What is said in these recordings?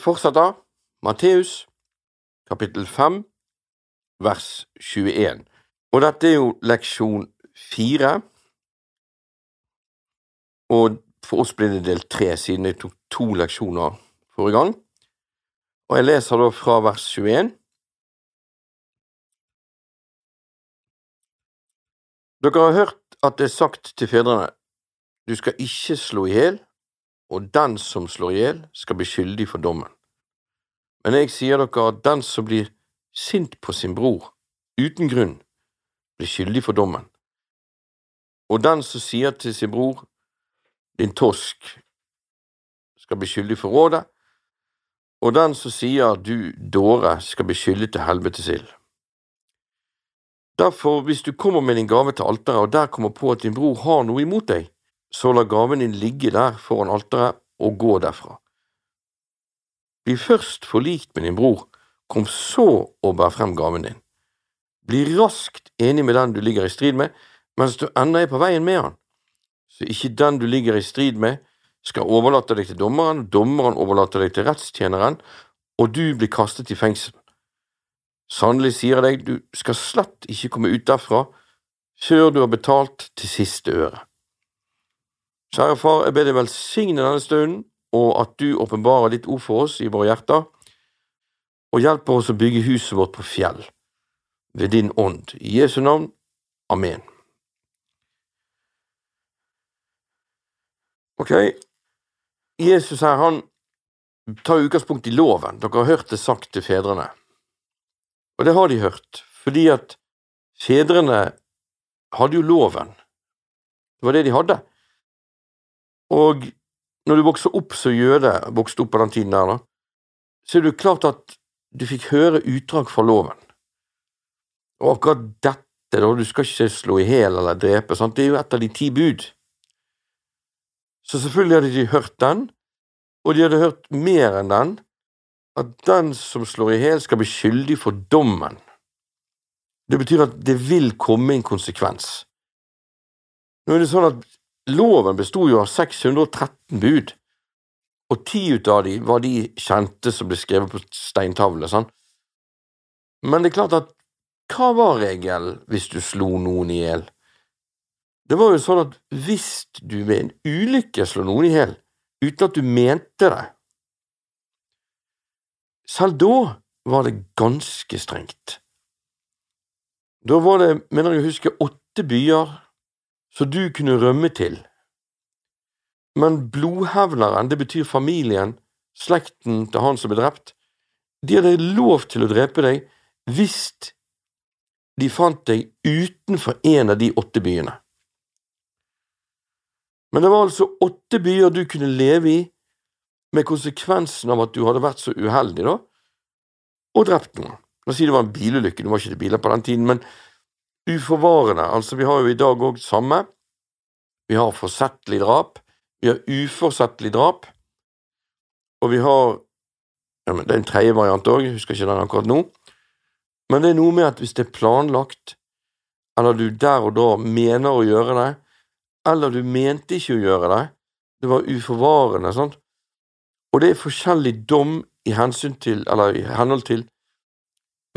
fortsetter Matteus kapittel 5 vers 21. Og dette er jo leksjon fire. Og for oss blir det del tre, siden jeg tok to leksjoner forrige gang. Og jeg leser da fra vers 21. Dere har hørt at det er sagt til fedrene, du skal ikke slå i hjel, og den som slår i hjel, skal bli skyldig for dommen. Men jeg sier dere at den som blir sint på sin bror, uten grunn, blir skyldig for dommen. Og den som sier til sin bror, din tosk, skal bli skyldig for rådet, og den som sier du dåre, skal bli skyldig til helvetes ild. Derfor, hvis du kommer med din gave til alteret, og der kommer på at din bror har noe imot deg, så la gaven din ligge der foran alteret og gå derfra. Bli først forlikt med din bror, kom så og bær frem gaven din. Bli raskt enig med den du ligger i strid med, mens du ennå er på veien med han, så ikke den du ligger i strid med, skal overlate deg til dommeren, dommeren overlater deg til rettstjeneren, og du blir kastet i fengsel. Sannelig sier jeg deg, du skal slett ikke komme ut derfra før du har betalt til siste øre. Kjære far, jeg ber deg velsigne denne stunden, og at du åpenbarer ditt ord for oss i våre hjerter, og hjelper oss å bygge huset vårt på fjell, ved din ånd. I Jesu navn. Amen. Ok, Jesus her, han tar utgangspunkt i loven. Dere har hørt det sagt til fedrene. Og det har de hørt, fordi at fedrene hadde jo loven. Det var det de hadde. Og når du vokser opp som jøde, vokste opp på den tiden der, da, så er det klart at du fikk høre utdrag fra loven. Og akkurat dette, da, du skal ikke slå i hjel eller drepe, sant? det er jo et av de ti bud. Så selvfølgelig hadde de hørt den, og de hadde hørt mer enn den, at den som slår i hjel, skal bli skyldig for dommen. Det betyr at det vil komme en konsekvens. Nå er det sånn at loven besto jo av 613 bud, og ti ut av de var de kjente som ble skrevet på steintavle, sånn. Men det er klart at hva var regelen hvis du slo noen i hjel? Det var jo sånn at hvis du ved en ulykke slo noen i hjel, uten at du mente det, selv da var det ganske strengt. Da var det, mener jeg å huske, åtte byer som du kunne rømme til. Men blodhevneren, det betyr familien, slekten til han som ble drept, de hadde lov til å drepe deg hvis de fant deg utenfor en av de åtte byene. Men det var altså åtte byer du kunne leve i, med konsekvensen av at du hadde vært så uheldig, da, og drept noen. La oss si det var en bilulykke, det var ikke biler på den tiden, men uforvarende, altså vi har jo i dag òg samme. Vi har forsettlig drap, vi har uforsettlig drap, og vi har ja, men Det er en tredje variant òg, jeg husker ikke den akkurat nå, men det er noe med at hvis det er planlagt, eller du der og da mener å gjøre det, eller du mente ikke å gjøre det, det var uforvarende, sant, og det er forskjellig dom i hensyn til, eller i henhold til,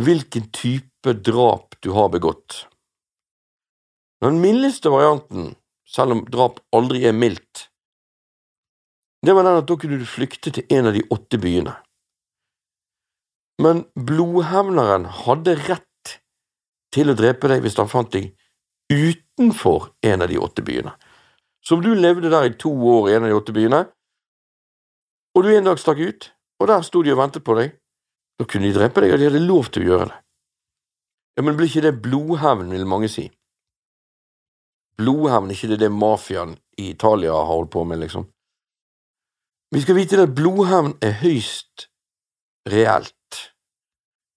hvilken type drap du har begått. Den mildeste varianten, selv om drap aldri er mildt, det var den at da kunne du flykte til en av de åtte byene. Men blodhevneren hadde rett til å drepe deg hvis han fant deg utenfor en av de åtte byene. Så om du levde der i to år i en av de åtte byene, og du en dag stakk ut, og der sto de og ventet på deg, da kunne de drepe deg, og de hadde lov til å gjøre det. Ja, Men blir ikke det blodhevn, vil mange si. Blodhevn, ikke det det mafiaen i Italia har holdt på med, liksom. Vi skal vite at blodhevn er høyst reelt.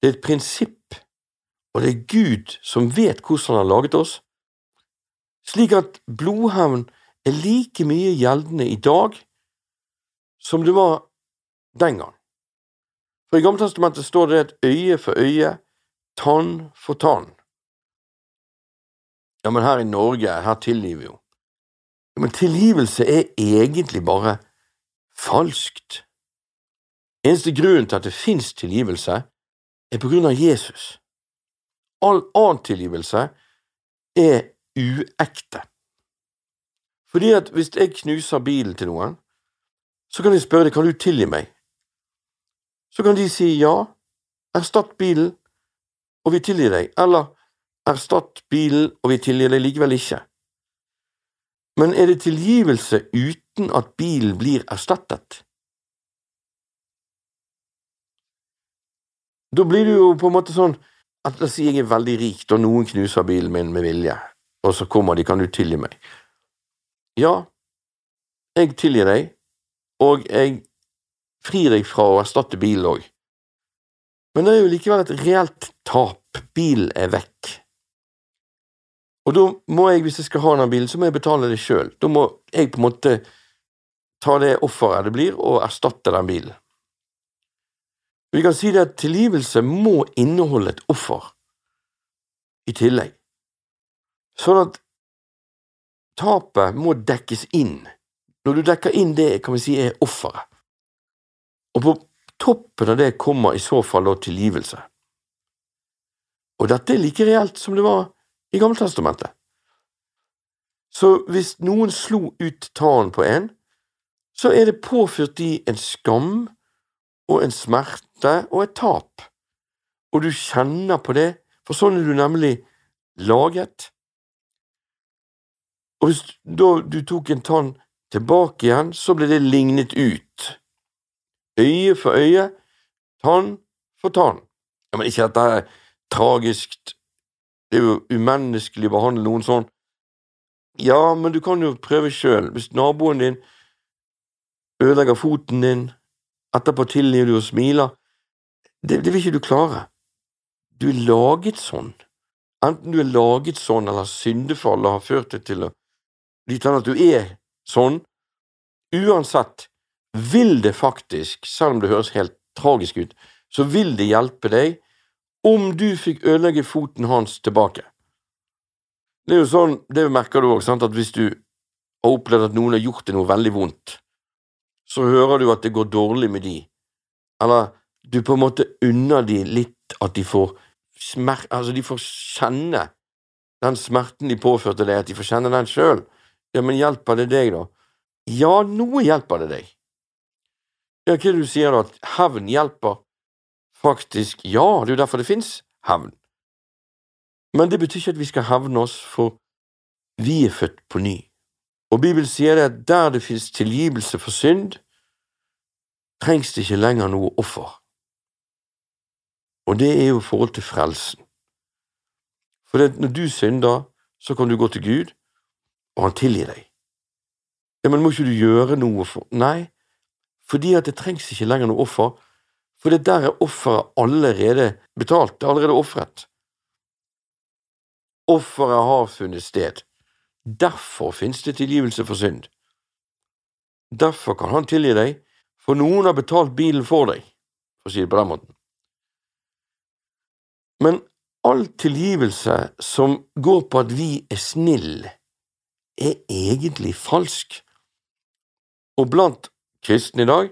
Det er et prinsipp, og det er Gud som vet hvordan han har laget oss, slik at blodhevn er like mye gjeldende i dag som det var den gang. For i Gammeltestamentet står det et øye for øye, tann for tann. Ja, men her i Norge, her tilgir vi jo. Ja, men tilgivelse er egentlig bare falskt. Eneste grunnen til at det fins tilgivelse, er på grunn av Jesus. All annen tilgivelse er uekte. Fordi at hvis jeg knuser bilen til noen, så kan jeg spørre dem kan du tilgi meg. Så kan de si ja, erstatt bilen, og vi tilgir deg, eller erstatt bilen, og vi tilgir deg likevel ikke. Men er det tilgivelse uten at bilen blir erstattet? Da blir det jo på en måte sånn at la oss si jeg er veldig rik, og noen knuser bilen min med vilje, og så kommer de, kan du tilgi meg? Ja, jeg tilgir deg, og jeg frir deg fra å erstatte bilen òg. Men det er jo likevel et reelt tap, bilen er vekk. Og da må jeg, hvis jeg skal ha den bilen, så må jeg betale det sjøl. Da må jeg på en måte ta det offeret det blir, og erstatte den bilen. Vi kan si det at tilgivelse må inneholde et offer i tillegg, sånn at tapet må dekkes inn. Når du dekker inn det, kan vi si er offeret. Og på toppen av det kommer i så fall da tilgivelse. Og dette er like reelt som det var i Gammeltestamentet. Så hvis noen slo ut tannen på en, så er det påført de en skam og en smerte og et tap, og du kjenner på det, for sånn er du nemlig laget. Og hvis da du tok en tann tilbake igjen, så ble det lignet ut, øye for øye, tann for tann. Ja, men ikke at det er tragisk, det er jo umenneskelig å behandle noen sånn. Ja, men du kan jo prøve sjøl. Hvis naboen din ødelegger foten din, etterpå tilgir du og smiler, det, det vil ikke du klare. Du er laget sånn. Enten du er laget sånn, eller syndefallet har ført deg til å bli til at du er sånn. Uansett vil det faktisk, selv om det høres helt tragisk ut, så vil det hjelpe deg om du fikk ødelegge foten hans tilbake. Det er jo sånn, det merker du òg, at hvis du har opplevd at noen har gjort deg noe veldig vondt, så hører du at det går dårlig med de, eller du på en måte unner de litt at de får smer altså de får kjenne den smerten de påførte deg, at de får kjenne den sjøl. Ja, men hjelper det deg, da? Ja, noe hjelper det deg. Ja, hva er det du sier da, at hevn hjelper? Faktisk, ja, det er jo derfor det fins hevn. Men det betyr ikke at vi skal hevne oss, for vi er født på ny. Og Bibelen sier det at der det finnes tilgivelse for synd, trengs det ikke lenger noe offer. Og det er jo i forhold til frelsen. For når du synder, så kan du gå til Gud, og han tilgir deg. Ja, men må ikke du gjøre noe for Nei, fordi at det trengs ikke lenger noe offer, for det der er offeret allerede betalt, det er allerede ofret. Offeret har funnet sted. Derfor finnes det tilgivelse for synd. Derfor kan han tilgi deg, for noen har betalt bilen for deg, for å si det på den måten. Men all tilgivelse som går på at vi er snille, er egentlig falsk. Og blant kristne i dag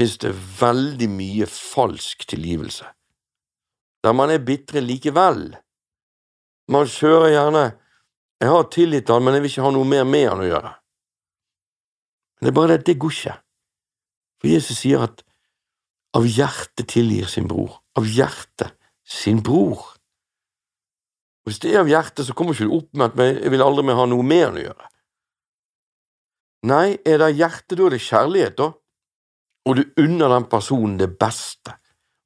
finnes det veldig mye falsk tilgivelse, der man er bitre likevel. Man kjører gjerne Jeg har tilgitt han, men jeg vil ikke ha noe mer med han å gjøre. Men det er bare det, det går ikke. For Jesus sier at av hjertet tilgir sin bror. Av hjertet sin bror. Hvis det er av hjertet, så kommer ikke du opp med at jeg vil aldri mer ha noe med han å gjøre. Nei, er det hjertet, da er det kjærlighet, da og du unner den personen det beste,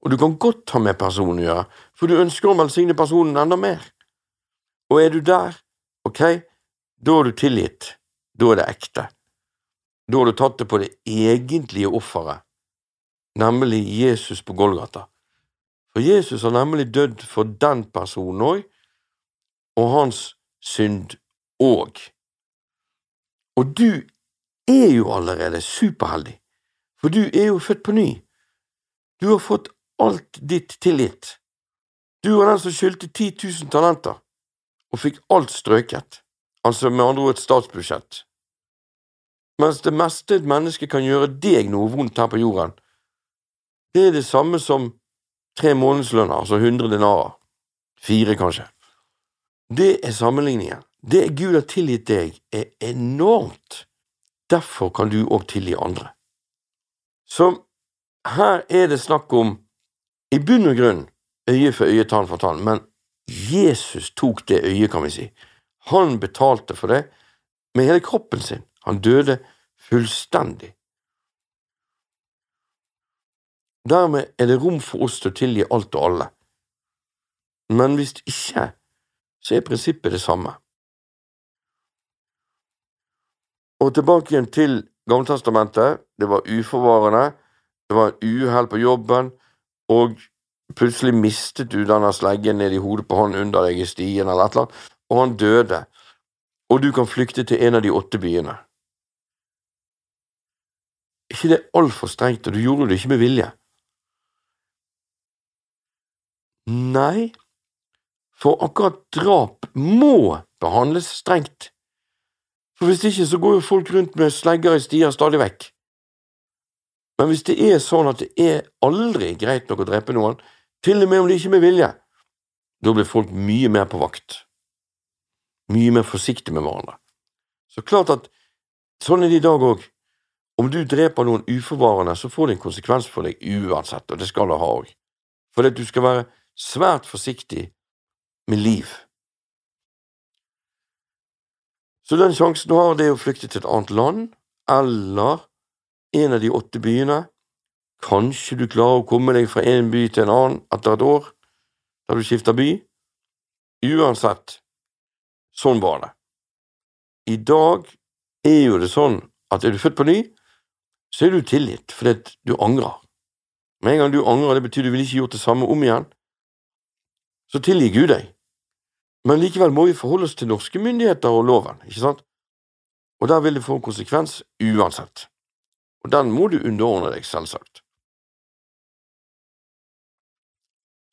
og du kan godt ha med personen å gjøre, for du ønsker å velsigne personen enda mer. Og er du der, ok, da er du tilgitt, da er det ekte. Da har du tatt det på det egentlige offeret, nemlig Jesus på Golgata. For Jesus har nemlig dødd for den personen òg, og hans synd òg. Og du er jo allerede superheldig. For du er jo født på ny. Du har fått alt ditt tilgitt. Du var den som skyldte 10 000 talenter, og fikk alt strøket, altså med andre ord et statsbudsjett. Mens det meste et menneske kan gjøre deg noe vondt her på jorden, det er det samme som tre månedslønner, altså 100 denarer. Fire, kanskje. Det er sammenligningen. Det Gud har tilgitt deg, er enormt. Derfor kan du òg tilgi andre. Så her er det snakk om, i bunn og grunn, øye for øye, tann for tann, men Jesus tok det øyet, kan vi si. Han betalte for det med hele kroppen sin. Han døde fullstendig. Dermed er det rom for oss til å tilgi alt og alle. Men hvis ikke, så er prinsippet det samme. Og tilbake igjen til Gammeltestamentet. Det var uforvarende, det var uhell på jobben, og plutselig mistet du denne sleggen ned i hodet på han under deg i stien, eller et eller annet, og han døde, og du kan flykte til en av de åtte byene. ikke det altfor strengt, og du gjorde det ikke med vilje? Nei, for akkurat drap må behandles strengt. For hvis ikke så går jo folk rundt med slegger i stier stadig vekk. Men hvis det er sånn at det er aldri greit nok å drepe noen, til og med om det ikke er med vilje, da blir folk mye mer på vakt, mye mer forsiktige med hverandre. Så klart at sånn er det i dag òg. Om du dreper noen uforvarende, så får det en konsekvens for deg uansett, og det skal det ha òg. Fordi at du skal være svært forsiktig med liv. Så den sjansen du har, det er å flykte til et annet land, eller en av de åtte byene. Kanskje du klarer å komme deg fra en by til en annen etter et år, da du skifter by. Uansett, sånn var det. I dag er jo det sånn at er du født på ny, så er du tilgitt fordi du angrer. Med en gang du angrer, det betyr du vil ikke gjort det samme om igjen, så tilgir Gud deg. Men likevel må vi forholde oss til norske myndigheter og loven, ikke sant? Og der vil det få en konsekvens uansett. Og den må du underordne deg, selvsagt.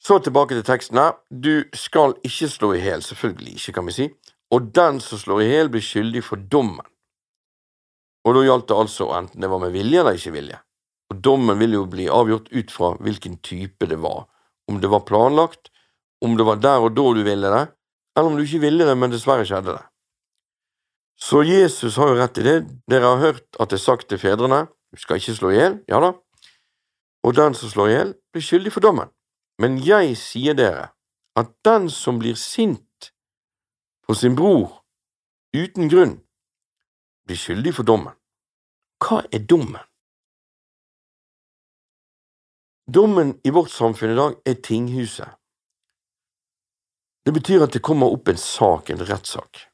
Så tilbake til teksten her. Du skal ikke slå i hjel, selvfølgelig ikke, kan vi si, og den som slår i hjel, blir skyldig for dommen. Og da gjaldt det altså enten det var med vilje eller ikke vilje. Og dommen vil jo bli avgjort ut fra hvilken type det var, om det var planlagt, om det var der og da du ville det, eller om du ikke ville det, men dessverre skjedde det. Så Jesus har jo rett i det. Dere har hørt at det er sagt til fedrene, du skal ikke slå i hjel, ja da, og den som slår i hjel, blir skyldig for dommen. Men jeg sier dere at den som blir sint på sin bror uten grunn, blir skyldig for dommen. Hva er dommen? Dommen i vårt samfunn i dag er tinghuset. Det betyr at det kommer opp en sak, en rettssak.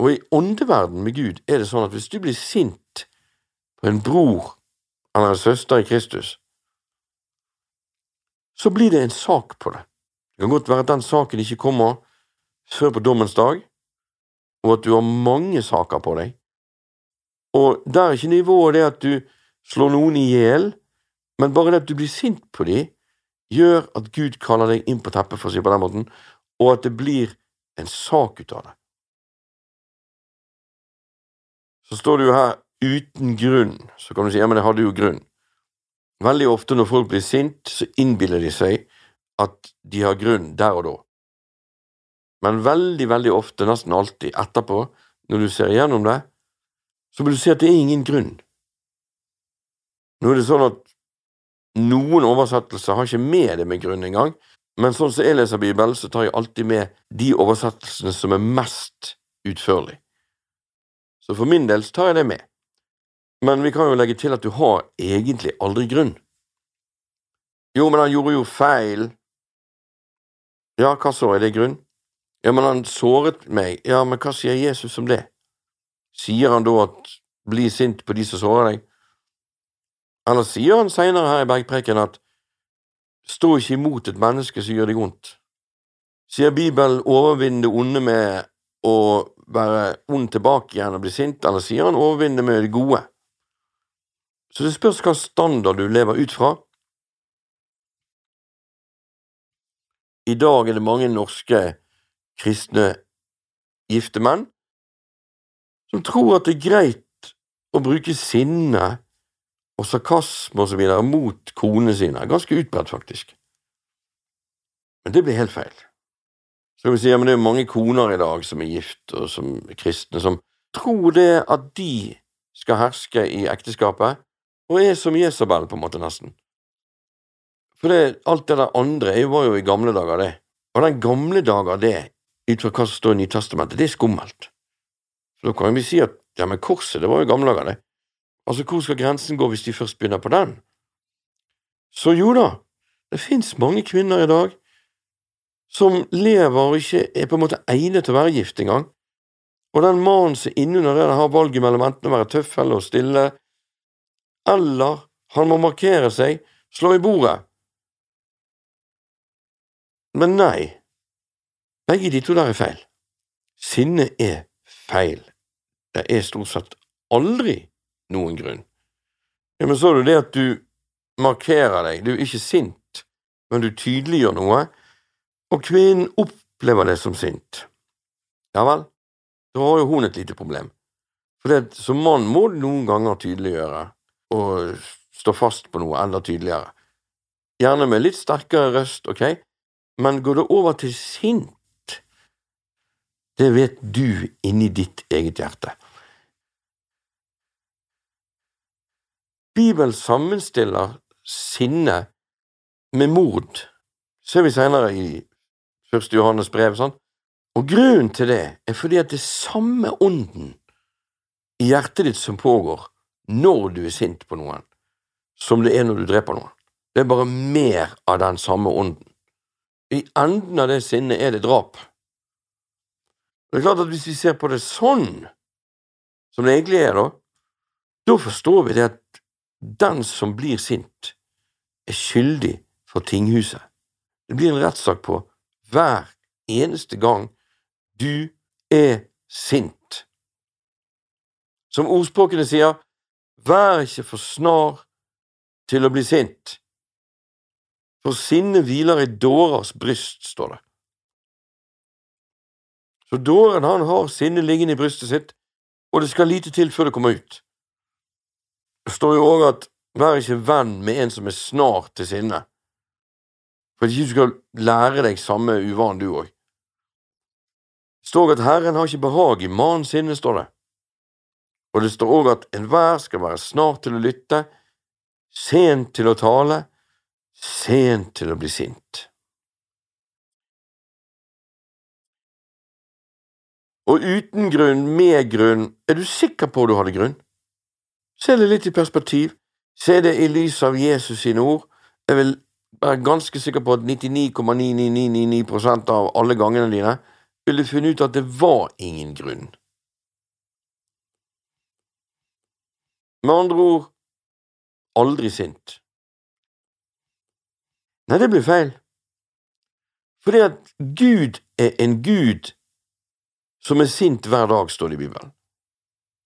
Og i åndeverden med Gud er det sånn at hvis du blir sint på en bror eller en søster i Kristus, så blir det en sak på det. Det kan godt være at den saken ikke kommer før på dommens dag, og at du har mange saker på deg. Og der er ikke nivået det at du slår noen i hjel, men bare det at du blir sint på dem, gjør at Gud kaller deg inn på teppet, for å si på den måten, og at det blir en sak ut av det. Så står det jo her uten grunn, så kan du si ja, men det hadde jo grunn. Veldig ofte når folk blir sint, så innbiller de seg at de har grunn der og da. Men veldig, veldig ofte, nesten alltid etterpå, når du ser igjennom det, så vil du si at det er ingen grunn. Nå er det sånn at noen oversettelser har ikke med det med grunn engang, men sånn som jeg leser Bibelen, så tar jeg alltid med de oversettelsene som er mest utførlig. Så for min del så tar jeg det med. Men vi kan jo legge til at du har egentlig aldri grunn. Jo, men han gjorde jo feil. Ja, hva så, er det grunn? Ja, men han såret meg. Ja, men hva sier Jesus om det? Sier han da at bli sint på de som sårer deg? Eller sier han seinere her i bergpreken at Stå ikke imot et menneske som gjør deg vondt. Sier Bibelen overvinn det onde med å være ond tilbake igjen og bli sint, eller sier han overvinn det med det gode? Så det spørs hva standard du lever ut fra. I dag er det mange norske kristne gifte menn som tror at det er greit å bruke sinne og sarkasme videre mot konene sine. Ganske utbredt, faktisk. Men det blir helt feil. Så kan vi si ja, det er mange koner i dag som er gift, og som er kristne, som tror det at de skal herske i ekteskapet, og er som Jesabel, på en måte, nesten. For det, alt det der andre jeg var jo i gamle dager, det. Og den gamle dager, det, ut fra hva som står i Nytestamentet, det er skummelt. Så da kan vi si at ja, men korset, det var jo gamle dager, det. Altså, hvor skal grensen gå hvis de først begynner på den? Så jo da, det fins mange kvinner i dag som lever og ikke er på en måte egnet til å være gift engang, og den mannen som er innunder det, har valget mellom enten å være tøff eller å stille, eller han må markere seg, slå i bordet. Men nei, begge de to der er feil. Sinne er feil. Det er stort sett aldri noen grunn. Ja, men så det det at du markerer deg, du er ikke sint, men du tydeliggjør noe, og kvinnen opplever det som sint. Ja vel, da har jo hun et lite problem, for det, som mann må du noen ganger tydeliggjøre og stå fast på noe enda tydeligere, gjerne med litt sterkere røst, ok, men går det over til sint, det vet du inni ditt eget hjerte. Bibelen sammenstiller sinne med mord, ser vi senere i første Johannes brev, sånn. og grunnen til det er fordi at det samme ånden i hjertet ditt som pågår når du er sint på noen, som det er når du dreper noen. Det er bare mer av den samme ånden. I enden av det sinnet er det drap. Det er klart at hvis vi ser på det sånn, som det egentlig er, da, da forstår vi det at den som blir sint, er skyldig for tinghuset. Det blir en rettssak på hver eneste gang du er sint. Som ordspråkene sier, vær ikke for snar til å bli sint, for sinnet hviler i dårers bryst, står det. Så dåren han har sinnet liggende i brystet sitt, og det skal lite til før det kommer ut. Det står jo òg at vær ikke venn med en som er snar til sinne, for at ikke du skal lære deg samme uvanen, du òg. Det står at Herren har ikke behag i mannens sinne, står det. Og det står òg at enhver skal være snart til å lytte, sent til å tale, sent til å bli sint. Og uten grunn, med grunn, er du sikker på at du hadde grunn? Se det litt i perspektiv, se det i lys av Jesus sine ord. Jeg vil er ganske sikker på at 99,99999 av alle gangene dine ville funnet ut at det var ingen grunn. Med andre ord aldri sint. Nei, det blir feil. Fordi at Gud er en Gud som er sint hver dag, står det i Bibelen.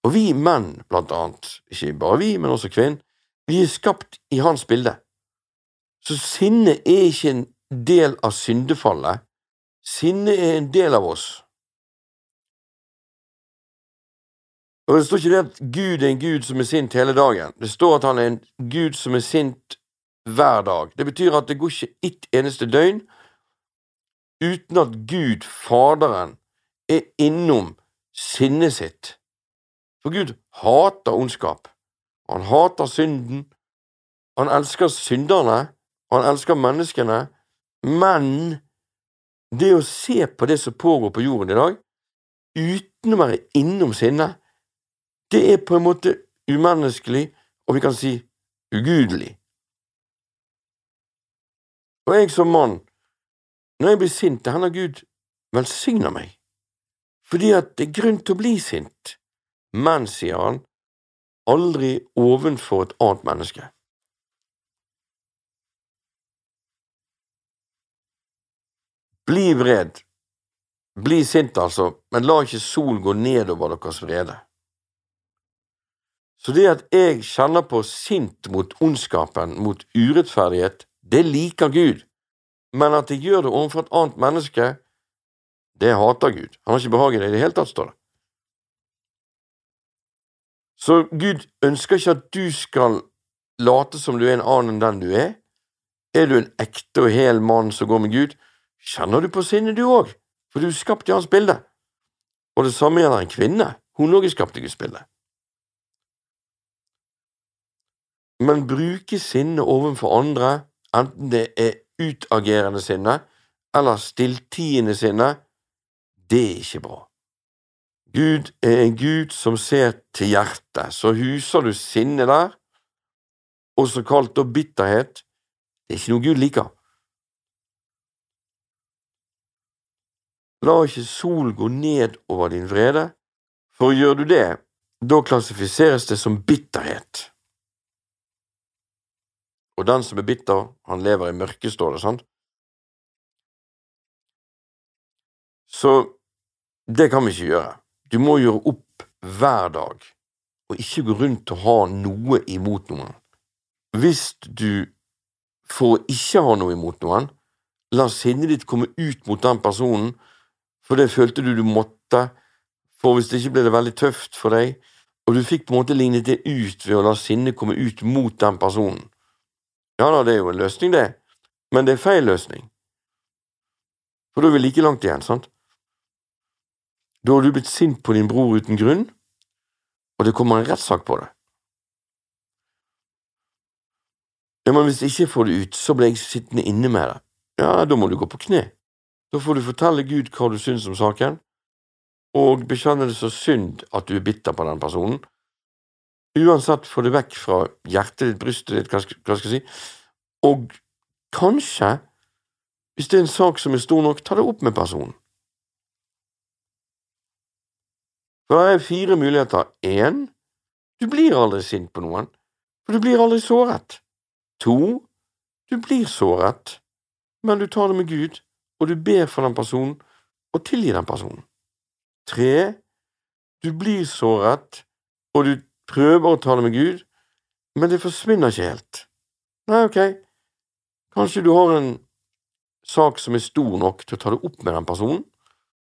Og vi menn, blant annet, ikke bare vi, men også kvinnen, vi er skapt i hans bilde. Så sinne er ikke en del av syndefallet. Sinne er en del av oss. Og Det står ikke det at Gud er en Gud som er sint hele dagen. Det står at han er en Gud som er sint hver dag. Det betyr at det går ikke ett eneste døgn uten at Gud, Faderen, er innom sinnet sitt. For Gud hater ondskap. Han hater synden. Han elsker synderne, han elsker menneskene, men det å se på det som pågår på jorden i dag, uten å være innom sinnet, det er på en måte umenneskelig, og vi kan si ugudelig. Og jeg som mann, når jeg blir sint, det hender Gud velsigner meg, fordi at det er grunn til å bli sint, men, sier han, aldri ovenfor et annet menneske. Bli vred. Bli sint, altså, men la ikke sol gå nedover deres vrede. Så det at jeg kjenner på sint mot ondskapen, mot urettferdighet, det liker Gud, men at jeg gjør det overfor et annet menneske, det hater Gud. Han har ikke behag i det i det hele tatt, står det. Så Gud ønsker ikke at du skal late som du er en annen enn den du er? Er du en ekte og hel mann som går med Gud? Kjenner du på sinnet, du òg, for du er skapt i hans bilde. Og det samme gjelder en kvinne, hun òg er skapt i Guds bilde. Men bruke sinnet overfor andre, enten det er utagerende sinne eller stilltiende sinne, det er ikke bra. Gud er en Gud som ser til hjertet, så huser du sinne der, også kalt og bitterhet, det er ikke noe Gud liker. La ikke sol gå ned over din vrede, for gjør du det, da klassifiseres det som bitterhet. Og den som er bitter, han lever i mørket, står det, sant? Så det kan vi ikke gjøre. Du må gjøre opp hver dag, og ikke gå rundt og ha noe imot noen. Hvis du for å ikke ha noe imot noen, la sinnet ditt komme ut mot den personen, for det følte du du måtte, for hvis det ikke ble det veldig tøft for deg, og du fikk på en måte lignet det ut ved å la sinnet komme ut mot den personen. Ja da, det er jo en løsning, det, men det er feil løsning. For da er vi like langt igjen, sant? Da har du blitt sint på din bror uten grunn, og det kommer en rettssak på det. Ja, men hvis jeg ikke får det ut, så blir jeg sittende inne med det. Ja, da må du gå på kne. Da får du fortelle Gud hva du syns om saken, og bekjenne det så synd at du er bitter på den personen, Uansett, få det vekk fra hjertet ditt, brystet ditt, hva skal jeg si, og kanskje, hvis det er en sak som er stor nok, ta det opp med personen. Det er fire muligheter. Én, du blir aldri sint på noen, for du blir aldri såret. To, du blir såret, men du tar det med Gud, og du ber for den personen og tilgir den personen. Tre, du blir såret, og du prøver å ta det med Gud, men det forsvinner ikke helt. Nei, ok, kanskje du har en sak som er stor nok til å ta det opp med den personen,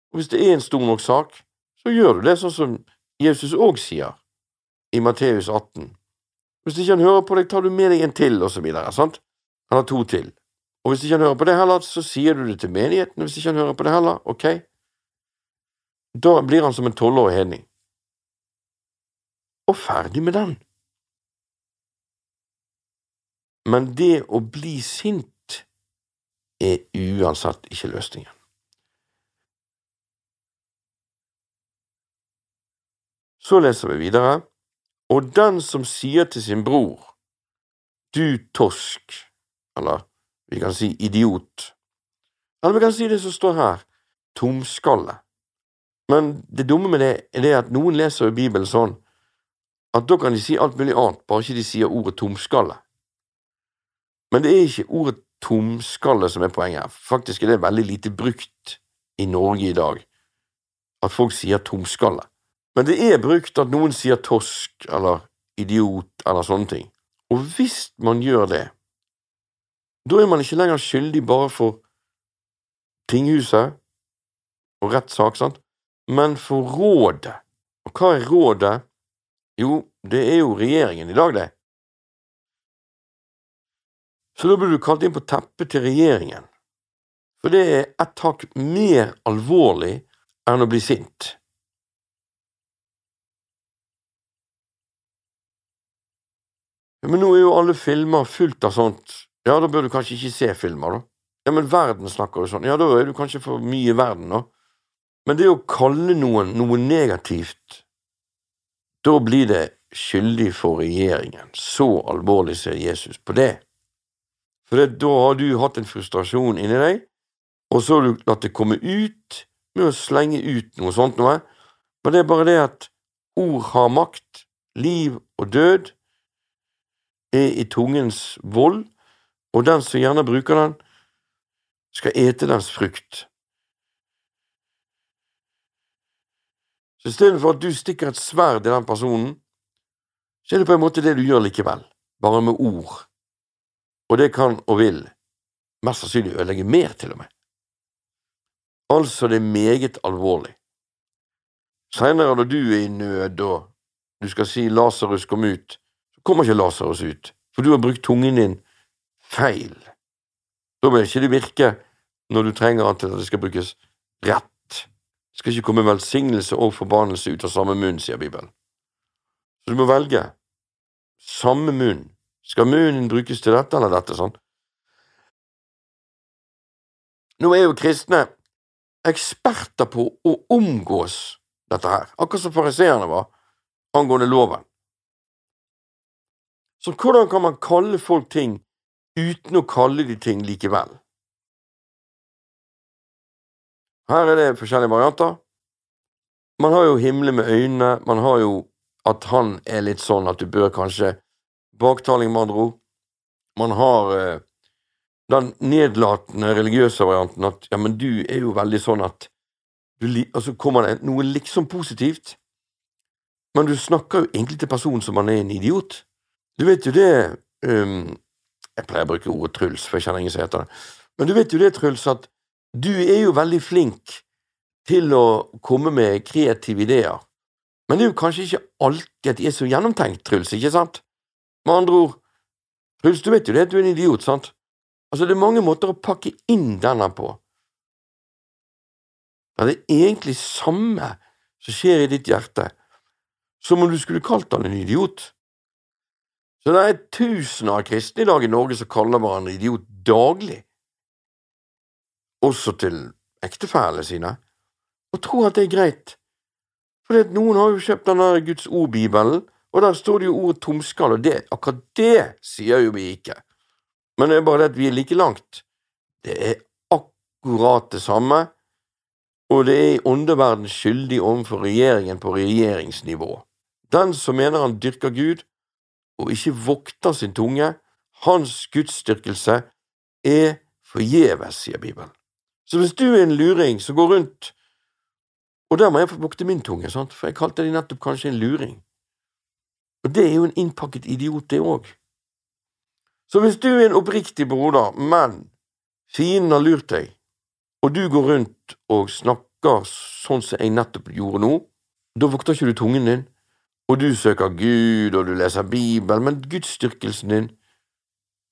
og hvis det er en stor nok sak, så gjør du det sånn som Jesus òg sier i Matteus 18. Hvis ikke han hører på deg, tar du med deg en til, og så videre, sant? Han har to til. Og hvis ikke han hører på det heller, så sier du det til menigheten, hvis ikke han hører på det heller, ok? Da blir han som en tolvårig hedning og ferdig med den. Men det å bli sint er uansett ikke løsningen. Så leser vi videre, og den som sier til sin bror, du tosk, eller vi kan si idiot, eller vi kan si det som står her, tomskalle. Men det dumme med det er det at noen leser i Bibelen sånn at da kan de si alt mulig annet, bare ikke de sier ordet tomskalle. Men det er ikke ordet tomskalle som er poenget her. Faktisk er det veldig lite brukt i Norge i dag, at folk sier tomskalle. Men det er brukt at noen sier tosk eller idiot eller sånne ting. Og hvis man gjør det, da er man ikke lenger skyldig bare for tinghuset og rettssak, sant, men for rådet. Og hva er rådet? Jo, det er jo regjeringen i dag, det. Så da blir du kalt inn på teppet til regjeringen, for det er ett hakk mer alvorlig enn å bli sint. Ja, Men nå er jo alle filmer fullt av sånt, ja, da bør du kanskje ikke se filmer, da. Ja, men verden snakker jo sånn, ja, da er du kanskje for mye i verden, da. Men det å kalle noen noe negativt da blir det skyldig for regjeringen. Så alvorlig ser Jesus på det. For det, da har du hatt en frustrasjon inni deg, og så har du latt det komme ut med å slenge ut noe sånt noe. Men det er bare det at ord har makt, liv og død er i tungens vold, og den som gjerne bruker den, skal ete dens frukt. Så istedenfor at du stikker et sverd i den personen, så er det på en måte det du gjør likevel, bare med ord. Og det kan og vil mest sannsynlig ødelegge mer, til og med. Altså, det er meget alvorlig. Seinere, når du er i nød og du skal si Lasarus kom ut, kommer ikke Lasarus ut, for du har brukt tungen din feil. Da vil ikke det virke når du trenger at det skal brukes rett. Det skal ikke komme velsignelse og forbannelse ut av samme munn, sier Bibelen. Så du må velge. Samme munn. Skal munnen brukes til dette eller dette, sånn? Nå er jo kristne eksperter på å omgås dette her, akkurat som fariseerne var angående loven. Så hvordan kan man kalle folk ting uten å kalle de ting likevel? Her er det forskjellige varianter. Man har jo himmelen med øynene, man har jo at han er litt sånn at du bør kanskje Baktaling, med andre ord. Man har eh, den nedlatende religiøse varianten at ja, men du er jo veldig sånn at du, Og så kommer det noe liksom positivt, men du snakker jo egentlig til personen som han er en idiot. Du vet jo det um, Jeg pleier å bruke ordet Truls, for jeg kjenner ingen som heter det. Men du vet jo det, Truls, at du er jo veldig flink til å komme med kreative ideer. Men det er jo kanskje ikke alltid at de er så gjennomtenkt, Truls, ikke sant? Med andre ord, Truls, du vet jo det at du er en idiot, sant? Altså, det er mange måter å pakke inn denne på. Men det er egentlig samme som skjer i ditt hjerte, som om du skulle kalt han en idiot. Så det er tusener av kristne i dag i Norge som kaller hverandre idiot daglig, også til ektefellene sine, og tror at det er greit, for noen har jo kjøpt denne Guds ord-bibelen, og der står det jo ordet tomskall, og det, akkurat det sier jo vi ikke, men det er bare det at vi er like langt. Det er akkurat det samme, og det er i åndeverden skyldig overfor regjeringen på regjeringsnivå. Den som mener han dyrker Gud, og ikke vokter sin tunge, hans gudsdyrkelse er forgjeves, sier Bibelen. Så hvis du er en luring som går rundt Og der må jeg få vokte min tunge, sant? for jeg kalte de nettopp kanskje en luring. Og det er jo en innpakket idiot, det òg. Så hvis du er en oppriktig broder, men fienden har lurt deg, og du går rundt og snakker sånn som jeg nettopp gjorde nå, da vokter ikke du tungen din, og du søker Gud, og du leser Bibelen, men gudsdyrkelsen din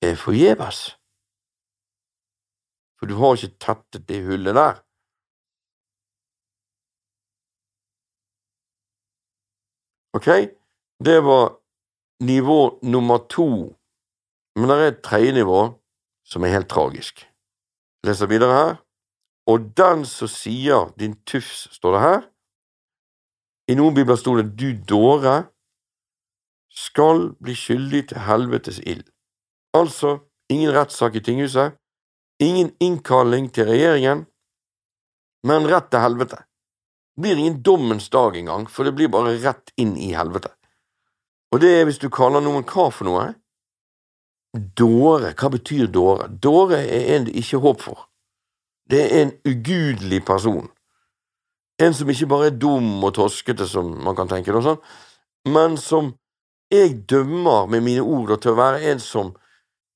er forgjeves. For du har ikke tettet det hullet der. Ok, det var nivå nummer to, men det er et tredje nivå som er helt tragisk. Jeg leser videre her. Og den som sier din tufs, står det her, i noen bibler sto det du dåre skal bli skyldig til helvetes ild. Altså ingen rettssak i tinghuset, ingen innkalling til regjeringen, men rett til helvete. Det blir ingen dommens dag engang, for det blir bare rett inn i helvete. Og det er hvis du kaller noen hva for noe? Dåre, hva betyr dåre? Dåre er en det ikke er håp for. Det er en ugudelig person. En som ikke bare er dum og toskete, som man kan tenke, det, sånn, men som jeg dømmer med mine ord til å være en som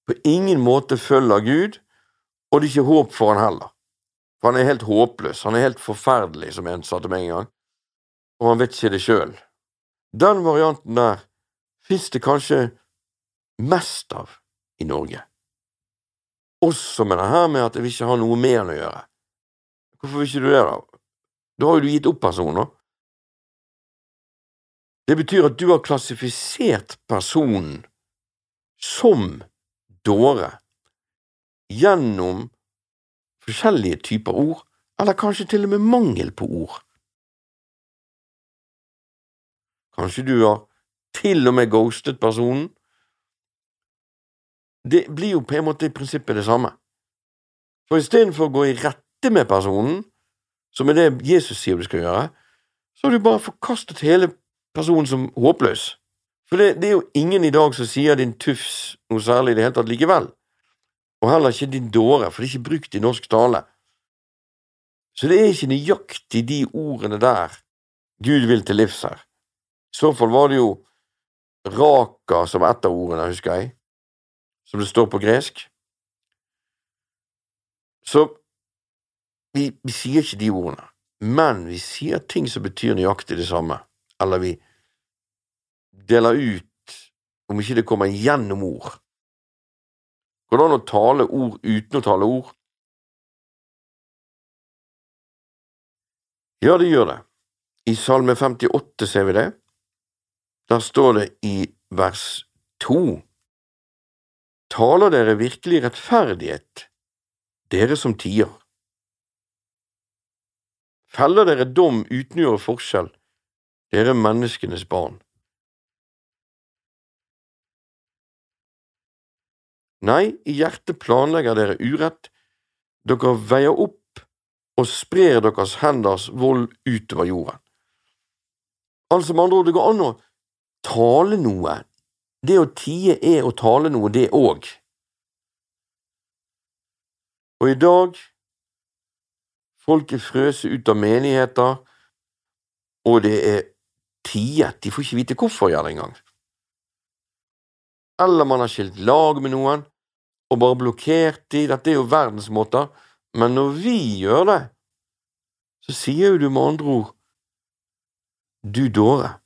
på ingen måte følger Gud, og det er ikke håp for han heller. For han er helt håpløs, han er helt forferdelig, som en sa til meg en gang, og han vet ikke det sjøl. Den varianten der fins det kanskje mest av i Norge. Også med det her med at jeg vil ikke ha noe med han å gjøre. Hvorfor vil ikke du det, da? Da har jo du gitt opp personen. Det betyr at du har klassifisert personen som dåre gjennom forskjellige typer ord, eller kanskje til og med mangel på ord. Kanskje du har til og med ghostet personen. Det blir jo på en måte i prinsippet det samme. For istedenfor å gå i rette med personen, som er det Jesus sier du skal gjøre, så har du bare forkastet hele personen som håpløs. For det, det, er jo ingen i dag som sier din tufs noe særlig i det hele tatt likevel, og heller ikke din dåre, for det er ikke brukt i norsk tale. Så det er ikke nøyaktig de ordene der Gud vil til livs her. I så fall var det jo raka som ett av ordene, husker jeg, som det står på gresk. Så vi, vi sier ikke de ordene, men vi sier ting som betyr nøyaktig det samme, eller vi deler ut om ikke det kommer gjennom ord. Går det an å tale ord uten å tale ord? Ja, det gjør det. I Salme 58 ser vi det. Der står det i vers 2 Taler dere virkelig rettferdighet, dere som tier? Feller dere dom uten å gjøre forskjell, dere menneskenes barn? Nei, i hjertet planlegger dere urett, dere veier opp og sprer deres henders vold utover jorden. Altså med andre ord, det går an å tale noe. Det å tie er å tale noe, det òg. Og i dag Folk er frøst ut av menigheter, og det er tiet. De får ikke vite hvorfor gjør det engang. Eller man har skilt lag med noen og bare blokkert de. Dette er jo verdensmåter. Men når vi gjør det, så sier jo du med andre ord du dåre.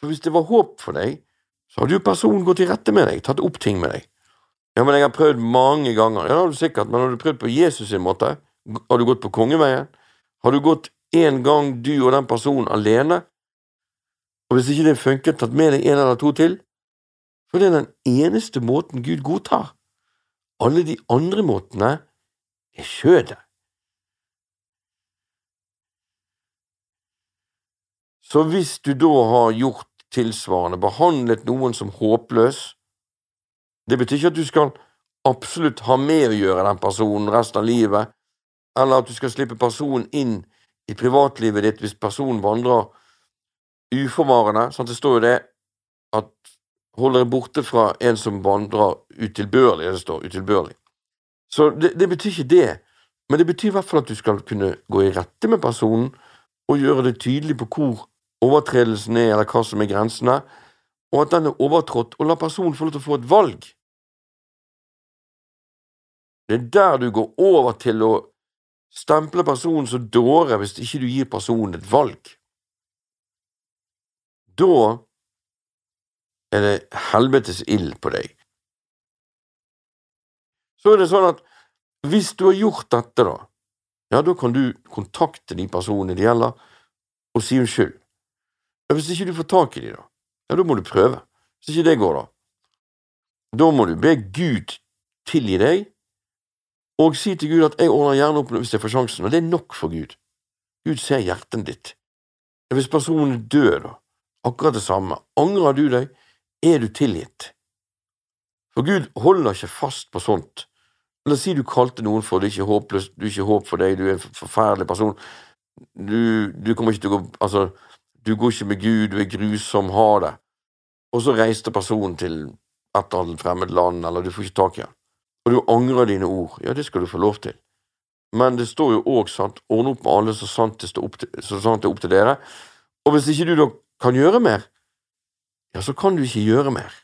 For hvis det var håp for deg, så hadde jo personen gått i rette med deg, tatt opp ting med deg. Ja, men jeg har prøvd mange ganger. Ja, det har du sikkert, men har du prøvd på Jesus sin måte? Har du gått på kongeveien? Har du gått én gang, du og den personen, alene? Og hvis ikke det funker, tatt med deg en eller to til? For det er den eneste måten Gud godtar. Alle de andre måtene er kjødet. Så hvis du da har gjort tilsvarende, behandlet noen som håpløs, det betyr ikke at du skal absolutt ha med å gjøre den personen resten av livet, eller at du skal slippe personen inn i privatlivet ditt hvis personen vandrer uforvarende. Sant? Det står jo det at hold dere borte fra en som vandrer utilbørlig, det står utilbørlig. Så det, det betyr ikke det, men det betyr i hvert fall at du skal kunne gå i rette med personen og gjøre det tydelig på hvor overtredelsen er, eller hva som er grensene, og at den er overtrådt, og la personen få lov til å få et valg. Det er der du går over til å stemple personen som dåre hvis ikke du gir personen et valg. Da er det helvetes ild på deg. Så er det sånn at hvis du har gjort dette, da, ja, da kan du kontakte de personene det gjelder, og si unnskyld. Men hvis ikke du får tak i dem, da, ja, da må du prøve. Hvis ikke det går, da, da må du be Gud tilgi deg, og si til Gud at jeg ordner gjerne opp hvis jeg får sjansen, og det er nok for Gud. Gud ser hjertet ditt. Hvis personen er død, da, akkurat det samme, angrer du deg, er du tilgitt. For Gud holder ikke fast på sånt. La oss si du kalte noen for det er ikke håpløst, du er ikke håp for deg, du er en forferdelig person, du, du kommer ikke til å gå Altså, du går ikke med Gud, du er grusom, ha det. Og så reiste personen til et eller annet fremmed land, eller du får ikke tak i han. Og du angrer dine ord. Ja, det skal du få lov til. Men det står jo òg sant, ordne opp med alle så sant det, står opp til, så sant det er opp til dere. Og hvis ikke du da kan gjøre mer, ja, så kan du ikke gjøre mer.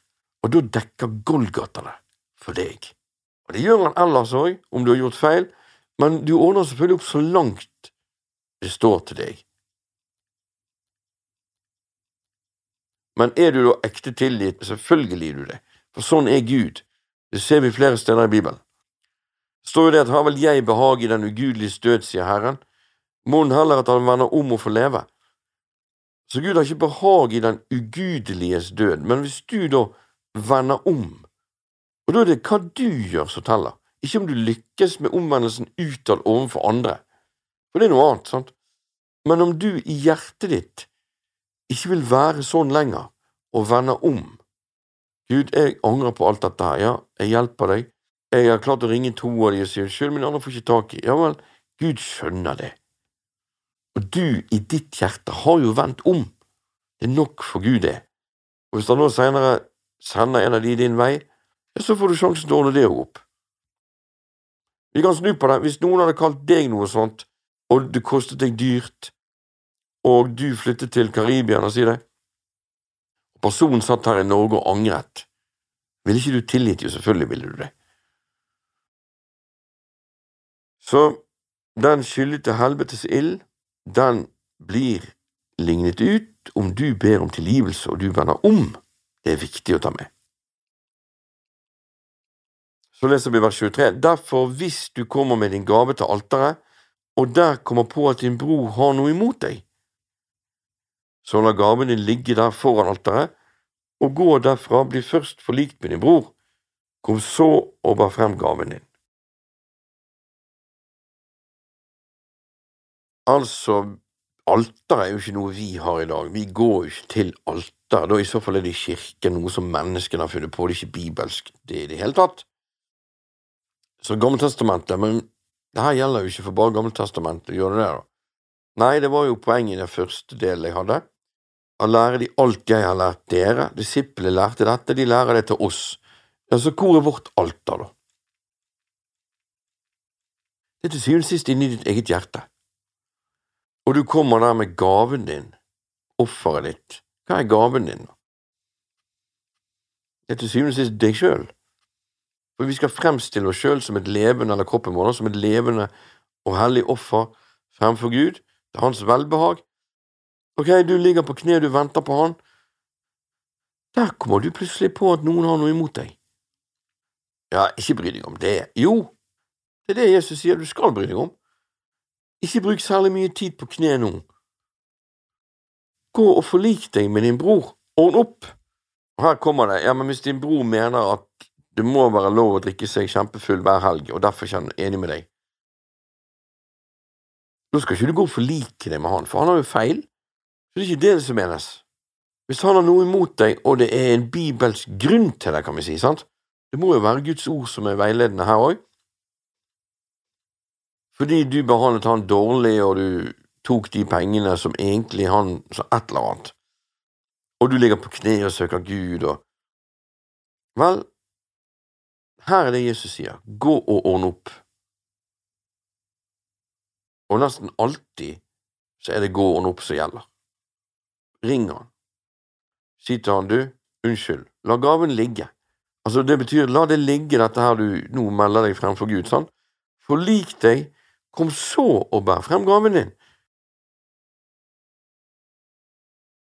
Og da dekker Golgata det for deg. Og det gjør han ellers òg, om du har gjort feil, men du ordner selvfølgelig opp så langt det står til deg. Men er du da ekte tilgitt? Selvfølgelig er du det, for sånn er Gud. Det ser vi flere steder i Bibelen. Det står jo det at har vel jeg behag i den ugudeliges død, sier Herren, må han heller at han vender om og får leve. Så Gud har ikke behag i den ugudeliges død, men hvis du da vender om, og da er det hva du gjør som teller, ikke om du lykkes med omvendelsen utad overfor andre, for det er noe annet, sant, men om du i hjertet ditt ikke vil være sånn lenger, og vende om. Gud, jeg angrer på alt dette her, ja, jeg hjelper deg, jeg har klart å ringe to av de og si unnskyld, men andre får ikke tak i, ja vel, Gud skjønner det. Og du i ditt hjerte har jo vendt om, det er nok for Gud, det. Og hvis han nå senere sender en av de din vei, ja, så får du sjansen til å ordne det opp. Vi kan snu på det, hvis noen hadde kalt deg noe sånt, og det kostet deg dyrt, og du flyttet til Karibia, si det. Personen satt her i Norge og angret. Ville ikke du tilgitt jo, selvfølgelig ville du det. Så den skyldig til helvetes ild, den blir lignet ut om du ber om tilgivelse og du vender om. Det er viktig å ta med. Så leser vi vers 23. Derfor, hvis du kommer med din gave til alteret, og der kommer på at din bror har noe imot deg, så la gaven din ligge der foran alteret, og gå derfra, bli først forlikt med din bror, kom så og bar frem gaven din. Altså, alter er jo ikke noe vi har i dag, vi går jo ikke til alter, da i så fall er det i kirken noe som menneskene har funnet på, det er ikke bibelsk det i det hele tatt. Så Gammeltestamentet, men det her gjelder jo ikke for bare Gammeltestamentet, gjør det det, da? Nei, det var jo poenget i den første delen jeg hadde. Å lære de alt jeg har lært dere, disiplene lærte dette, de lærer det til oss. Ja, så hvor er vårt alter, da? Det er til syvende og sist inni ditt eget hjerte. Og du kommer der med gaven din, offeret ditt. Hva er gaven din, da? Det er til syvende og sist deg sjøl. For vi skal fremstille oss sjøl som et levende, eller kroppen vår, som et levende og hellig offer fremfor Gud, til hans velbehag. Ok, du ligger på kne, du venter på han. Der kommer du plutselig på at noen har noe imot deg. Ja, ikke bry deg om det. Jo, det er det Jesus sier du skal bry deg om. Ikke bruk særlig mye tid på kne nå. Gå og forlik deg med din bror. Ordn opp. Og her kommer det, ja, men hvis din bror mener at det må være lov å drikke seg kjempefull hver helg, og derfor er han enig med deg. Da skal ikke du gå og forlike deg med han, for han har jo feil. Det er ikke det som menes. Hvis han har noe imot deg, og det er en bibelsk grunn til det, kan vi si, sant? Det må jo være Guds ord som er veiledende her òg. Fordi du behandlet han dårlig, og du tok de pengene som egentlig han sa et eller annet, og du ligger på kne og søker Gud og Vel, her er det Jesus sier, gå og ordne opp. Og nesten alltid så er det gå og ordne opp som gjelder. Ring han. Si til han, du, unnskyld, la gaven ligge. Altså, det betyr, la det ligge, dette her du nå melder deg fremfor Gud, sant? Forlik deg, kom så og bær frem gaven din.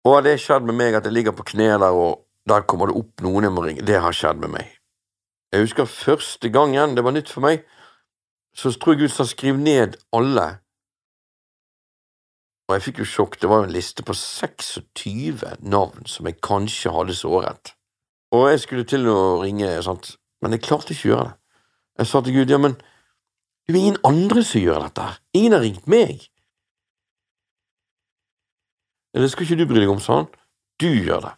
Og har det skjedd med meg at jeg ligger på kne der, og der kommer det opp noen jeg må ringe? Det har skjedd med meg. Jeg husker første gangen, det var nytt for meg, så tror jeg Gud sa skriv ned alle. Og jeg fikk jo sjokk, det var jo en liste på 26 navn som jeg kanskje hadde såret. Og jeg skulle til å ringe, sant? men jeg klarte ikke å gjøre det. Jeg sa til Gud, ja, men det er jo ingen andre som gjør dette her, ingen har ringt meg. Det skal ikke du bry deg om, sa han, du gjør det.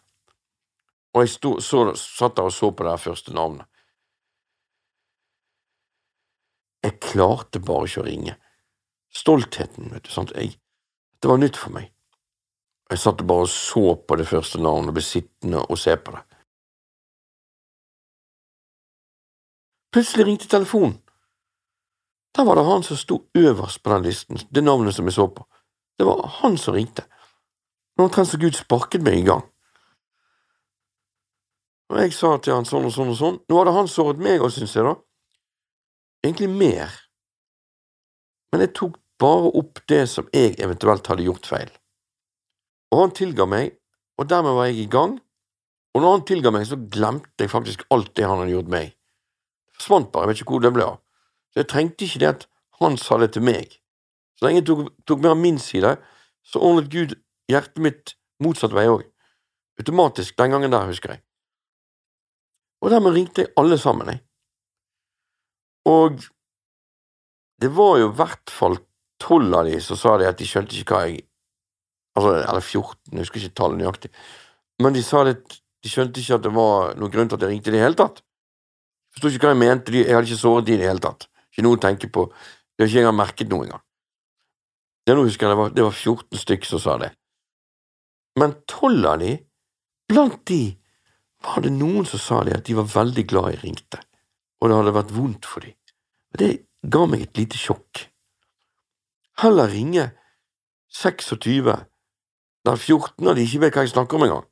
Og jeg stod, så, satt der og så på det første navnet. Jeg klarte bare ikke å ringe. Stoltheten, vet du, sant, jeg, det var nytt for meg. Jeg satt bare og så på det første navnet og ble sittende og se på det. Plutselig ringte telefonen. Der var det han som sto øverst på den listen, det navnet som jeg så på. Det var han som ringte. Nå omtrent så Gud sparket meg i gang. Og jeg sa til han sånn og sånn og sånn. Nå hadde han såret meg òg, syns jeg, da egentlig mer, men jeg tok bare opp det som jeg eventuelt hadde gjort feil. Og han tilga meg, og dermed var jeg i gang, og når han tilga meg, så glemte jeg faktisk alt det han hadde gjort meg. Det forsvant bare, jeg vet ikke hvor det ble av. Så jeg trengte ikke det at han sa det til meg. Så lenge jeg tok, tok mer av min side, så ordnet Gud hjertet mitt motsatt vei òg. Automatisk den gangen der, husker jeg. Og dermed ringte jeg alle sammen, jeg. Og det var jo i hvert fall tolv av de så sa det at de skjønte ikke hva jeg Altså, eller 14, jeg husker ikke tallet nøyaktig, men de sa det de skjønte ikke at det var noen grunn til at jeg ringte i det hele tatt. Forsto ikke hva jeg mente, jeg hadde ikke såret de i det hele tatt. Ikke noe å tenke på, de har ikke engang merket noe engang. Det, nå husker jeg, det var, det var 14 stykker som sa det. Men tolv av de, blant de, var det noen som sa det at de var veldig glad jeg ringte og det hadde vært vondt for. Og det ga meg et lite sjokk. Heller ringe 26 der 14 av de ikke vet hva jeg snakker om engang,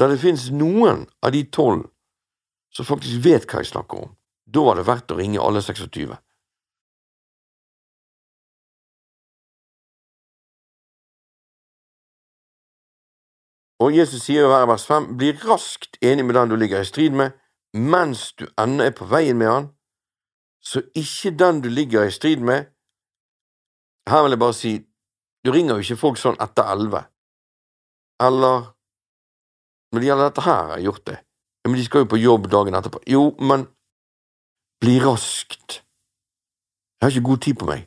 der det finnes noen av de tolv som faktisk vet hva jeg snakker om. Da var det verdt å ringe alle 26. Og Jesus sier jo her vers 5, bli raskt enig med den du ligger i strid med, mens du ennå er på veien med han, så ikke den du ligger i strid med Her vil jeg bare si, du ringer jo ikke folk sånn etter elleve. Eller Når det gjelder dette her, jeg har gjort det. Men de skal jo på jobb dagen etterpå. Jo, men bli raskt. Jeg har ikke god tid på meg.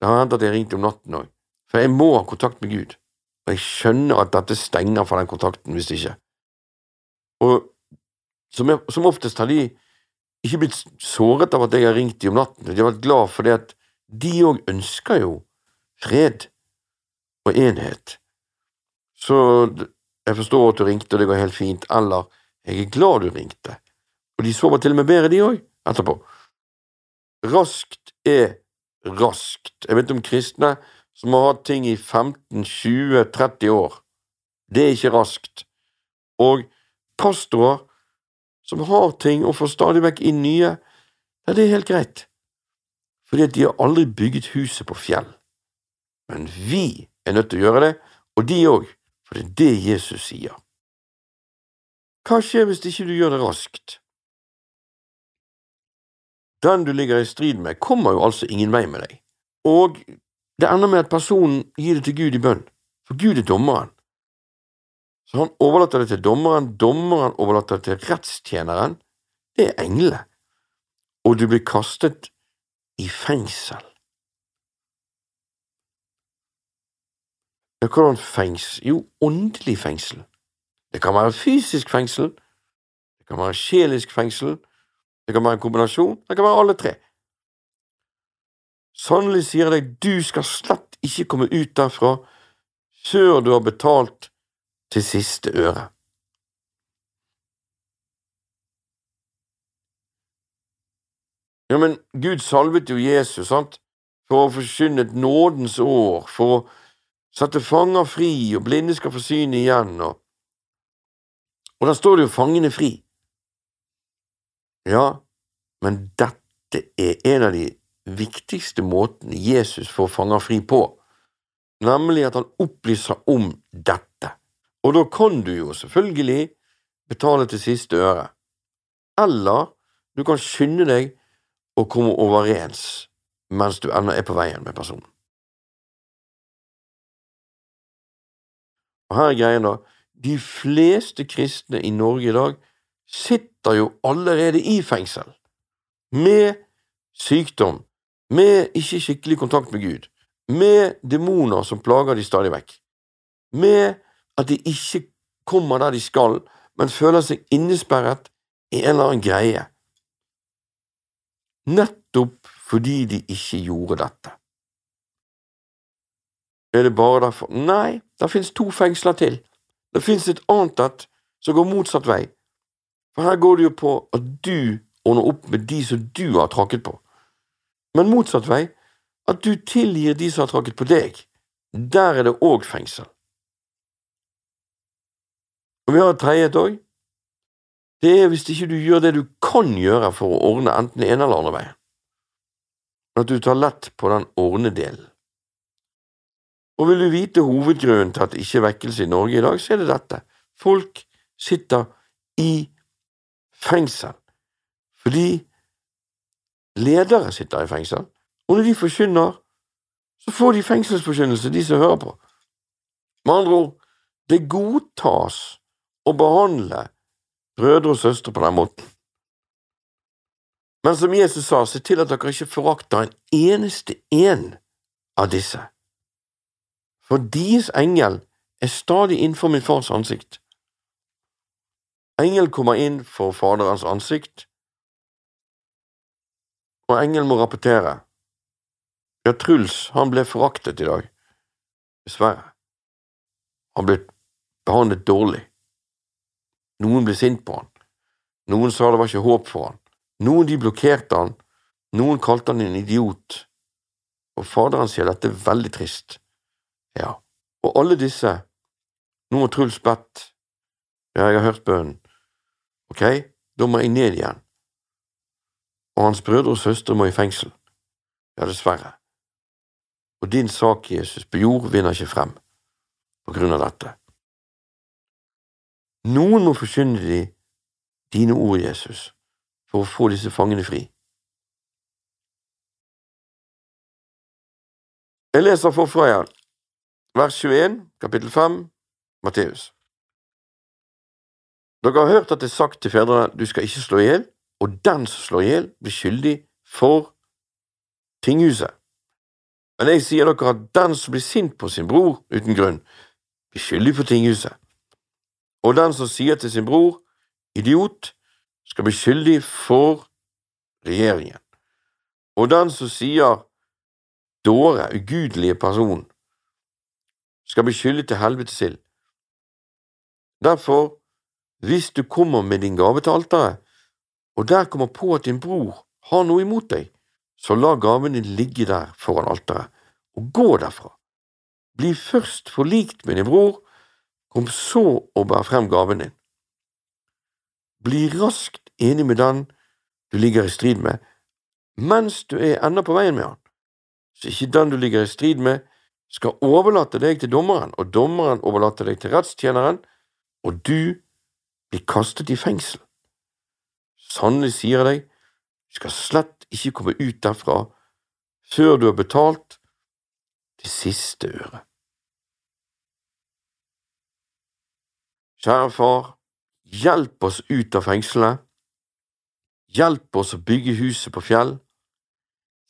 Det har hendt at jeg ringte om natten òg, for jeg må ha kontakt med Gud. Og jeg skjønner at dette stenger for den kontakten hvis ikke. Og som, jeg, som oftest har de ikke blitt såret av at jeg har ringt dem om natten, de har vært glad for det at de òg ønsker jo fred og enhet. Så jeg forstår at du ringte, og det går helt fint, eller jeg er glad du ringte, og de sover til og med bedre, de òg, etterpå. Raskt er raskt. Jeg vet om kristne som har hatt ting i 15, 20, 30 år. Det er ikke raskt. Og pastorer som har ting og får stadig vekk inn nye, ja, det er helt greit, fordi de har aldri bygget huset på fjell. Men vi er nødt til å gjøre det, og de òg, for det er det Jesus sier. Hva skjer hvis ikke du gjør det raskt? Den du ligger i strid med, kommer jo altså ingen vei med deg, og det ender med at personen gir det til Gud i bønn, for Gud er dommeren. Så han overlater det til dommeren, dommeren overlater det til rettstjeneren, det er englene, og du blir kastet i fengsel. Hvordan fengsel? Jo, åndelig fengsel. Det kan være fysisk fengsel, det kan være sjelisk fengsel, det kan være en kombinasjon, det kan være alle tre. Sannelig sier jeg deg, du skal slett ikke komme ut derfra før du har betalt til siste øre. Ja, men Gud salvet jo Jesus, sant, for å forkynne et nådens år, for å sette fanger fri, og blinde skal få syn igjen, og Og da står det jo fangene fri. Ja, men dette er en av de viktigste måtene Jesus får fanger fri på, nemlig at han opplyser om dette. Og da kan du jo selvfølgelig betale til siste øre, eller du kan skynde deg å komme overens mens du ennå er på veien med personen. Og her er greien, da, de fleste kristne i Norge i dag sitter jo allerede i fengsel, med sykdom, med ikke skikkelig kontakt med Gud, med demoner som plager de stadig vekk, med at de ikke kommer der de skal, men føler seg innesperret i en eller annen greie, nettopp fordi de ikke gjorde dette. Er det bare derfor? Nei, det finnes to fengsler til. Det finnes et annet et som går motsatt vei, for her går det jo på at du ordner opp med de som du har tråkket på, men motsatt vei, at du tilgir de som har tråkket på deg. Der er det òg fengsel. Og vi har et tredje òg. Det er hvis ikke du gjør det du kan gjøre for å ordne enten ene eller andre veien, at du tar lett på den ordnedelen. Og vil du vite hovedgrunnen til at det ikke er vekkelse i Norge i dag, så er det dette. Folk sitter i fengsel fordi ledere sitter i fengsel, og når de forkynner, så får de fengselsforkynnelse, de som hører på. Med andre ord, det godtas å behandle brødre og søstre på den måten. Men som Jesus sa, se til at dere ikke forakter en eneste en av disse, for deres engel er stadig innenfor min fars ansikt. Engel kommer inn for Faderens ansikt, og engel må rapportere. Ja, Truls, han ble foraktet i dag, dessverre. Han ble behandlet dårlig. Noen ble sint på han. Noen sa det var ikke håp for han. Noen de blokkerte han. Noen kalte han en idiot. Og faderen sier dette er veldig trist. Ja, og alle disse, nå må Truls bedt. Ja, jeg har hørt bønnen. Ok, da må jeg ned igjen. Og hans brødre og søstre må i fengsel. Ja, dessverre. Og din sak, Jesus, på jord vinner ikke frem på grunn av dette. Noen må forkynne de dine ord, Jesus, for å få disse fangene fri. Jeg leser forfra igjen, vers 21, kapittel 5, Matteus. Dere har hørt at det er sagt til fedrene, du skal ikke slå i hjel, og den som slår i hjel, blir skyldig for tinghuset. Men jeg sier dere at den som blir sint på sin bror uten grunn, blir skyldig for tinghuset. Og den som sier til sin bror, idiot, skal bli skyldig for regjeringen. Og den som sier dåre, ugudelige person, skal bli skyldig til helvetes ild. Derfor, hvis du kommer med din gave til alteret, og der kommer på at din bror har noe imot deg, så la gaven din ligge der foran alteret, og gå derfra. Bli først forlikt med din bror, kom så og bær frem gaven din. Bli raskt enig med den du ligger i strid med, mens du er ennå på veien med han, så ikke den du ligger i strid med, skal overlate deg til dommeren, og dommeren overlater deg til rettstjeneren, og du blir kastet i fengsel. Sannelig sier jeg deg, du skal slett ikke komme ut derfra før du har betalt det siste øret. Kjære far, hjelp oss ut av fengselet. Hjelp oss å bygge huset på fjell.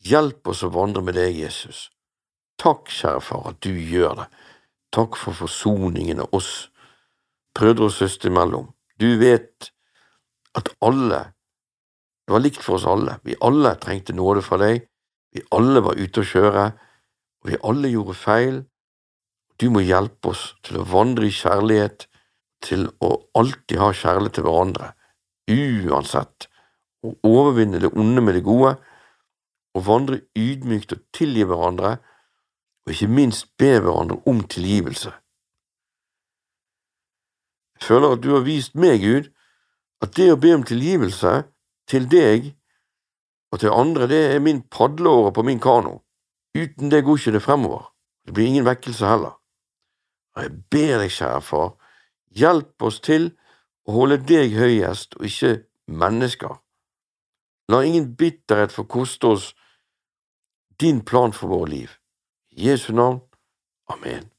Hjelp oss å vandre med deg, Jesus. Takk, kjære far, at du gjør det. Takk for forsoningen av oss brødre og søstre imellom. Du vet at alle det var likt for oss alle. Vi alle trengte nåde fra deg. Vi alle var ute å kjøre, og vi alle gjorde feil. Du må hjelpe oss til å vandre i kjærlighet, til å alltid ha kjærlighet til hverandre, uansett, og overvinne det onde med det gode, og vandre ydmykt og tilgi hverandre, og ikke minst be hverandre om tilgivelse. Jeg føler at du har vist meg, Gud, at det å be om tilgivelse til deg og til andre, det er min padleåre på min kano. Uten det går ikke det fremover. Det blir ingen vekkelse heller. Og jeg ber deg, kjære far, hjelp oss til å holde deg høyest og ikke mennesker. La ingen bitterhet få koste oss din plan for våre liv. I Jesu navn. Amen.